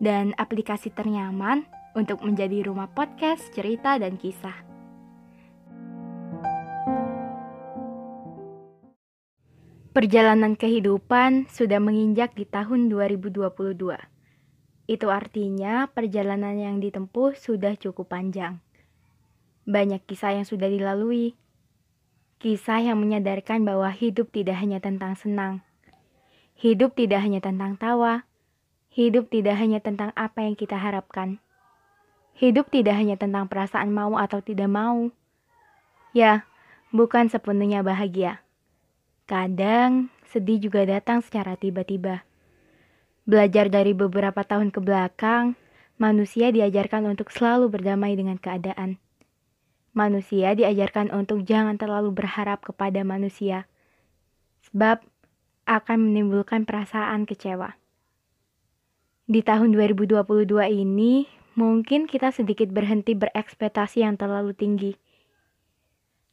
dan aplikasi ternyaman untuk menjadi rumah podcast, cerita, dan kisah. Perjalanan kehidupan sudah menginjak di tahun 2022. Itu artinya perjalanan yang ditempuh sudah cukup panjang. Banyak kisah yang sudah dilalui. Kisah yang menyadarkan bahwa hidup tidak hanya tentang senang. Hidup tidak hanya tentang tawa, Hidup tidak hanya tentang apa yang kita harapkan. Hidup tidak hanya tentang perasaan mau atau tidak mau. Ya, bukan sepenuhnya bahagia. Kadang sedih juga datang secara tiba-tiba. Belajar dari beberapa tahun ke belakang, manusia diajarkan untuk selalu berdamai dengan keadaan. Manusia diajarkan untuk jangan terlalu berharap kepada manusia, sebab akan menimbulkan perasaan kecewa. Di tahun 2022 ini, mungkin kita sedikit berhenti berekspektasi yang terlalu tinggi.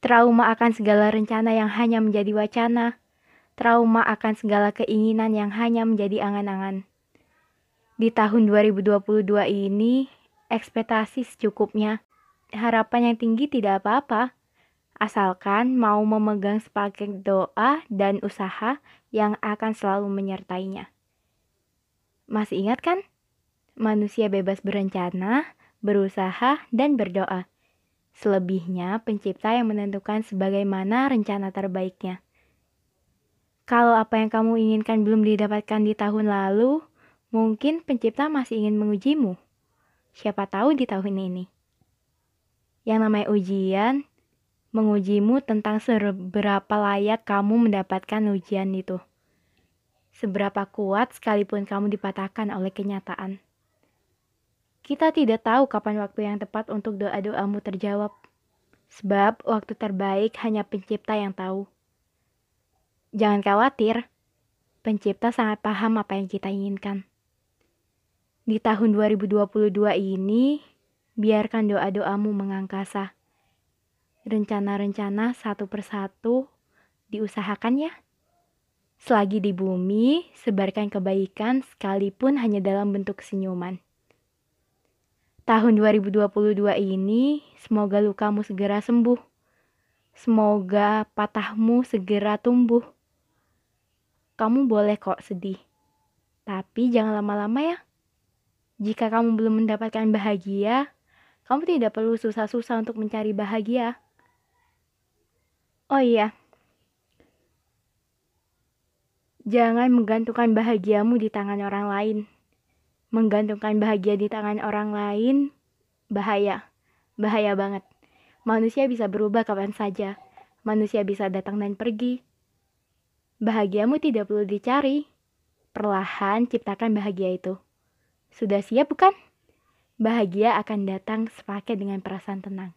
Trauma akan segala rencana yang hanya menjadi wacana. Trauma akan segala keinginan yang hanya menjadi angan-angan. Di tahun 2022 ini, ekspektasi secukupnya. Harapan yang tinggi tidak apa-apa, asalkan mau memegang sepaket doa dan usaha yang akan selalu menyertainya. Masih ingat kan? Manusia bebas berencana, berusaha, dan berdoa. Selebihnya, pencipta yang menentukan sebagaimana rencana terbaiknya. Kalau apa yang kamu inginkan belum didapatkan di tahun lalu, mungkin pencipta masih ingin mengujimu. Siapa tahu di tahun ini. Yang namanya ujian, mengujimu tentang seberapa layak kamu mendapatkan ujian itu seberapa kuat sekalipun kamu dipatahkan oleh kenyataan. Kita tidak tahu kapan waktu yang tepat untuk doa-doamu terjawab, sebab waktu terbaik hanya pencipta yang tahu. Jangan khawatir, pencipta sangat paham apa yang kita inginkan. Di tahun 2022 ini, biarkan doa-doamu mengangkasa. Rencana-rencana satu persatu diusahakan ya. Selagi di bumi, sebarkan kebaikan sekalipun hanya dalam bentuk senyuman. Tahun 2022 ini, semoga lukamu segera sembuh. Semoga patahmu segera tumbuh. Kamu boleh kok sedih, tapi jangan lama-lama ya. Jika kamu belum mendapatkan bahagia, kamu tidak perlu susah-susah untuk mencari bahagia. Oh iya, Jangan menggantungkan bahagiamu di tangan orang lain. Menggantungkan bahagia di tangan orang lain bahaya. Bahaya banget. Manusia bisa berubah kapan saja. Manusia bisa datang dan pergi. Bahagiamu tidak perlu dicari. Perlahan ciptakan bahagia itu. Sudah siap bukan? Bahagia akan datang sepaket dengan perasaan tenang.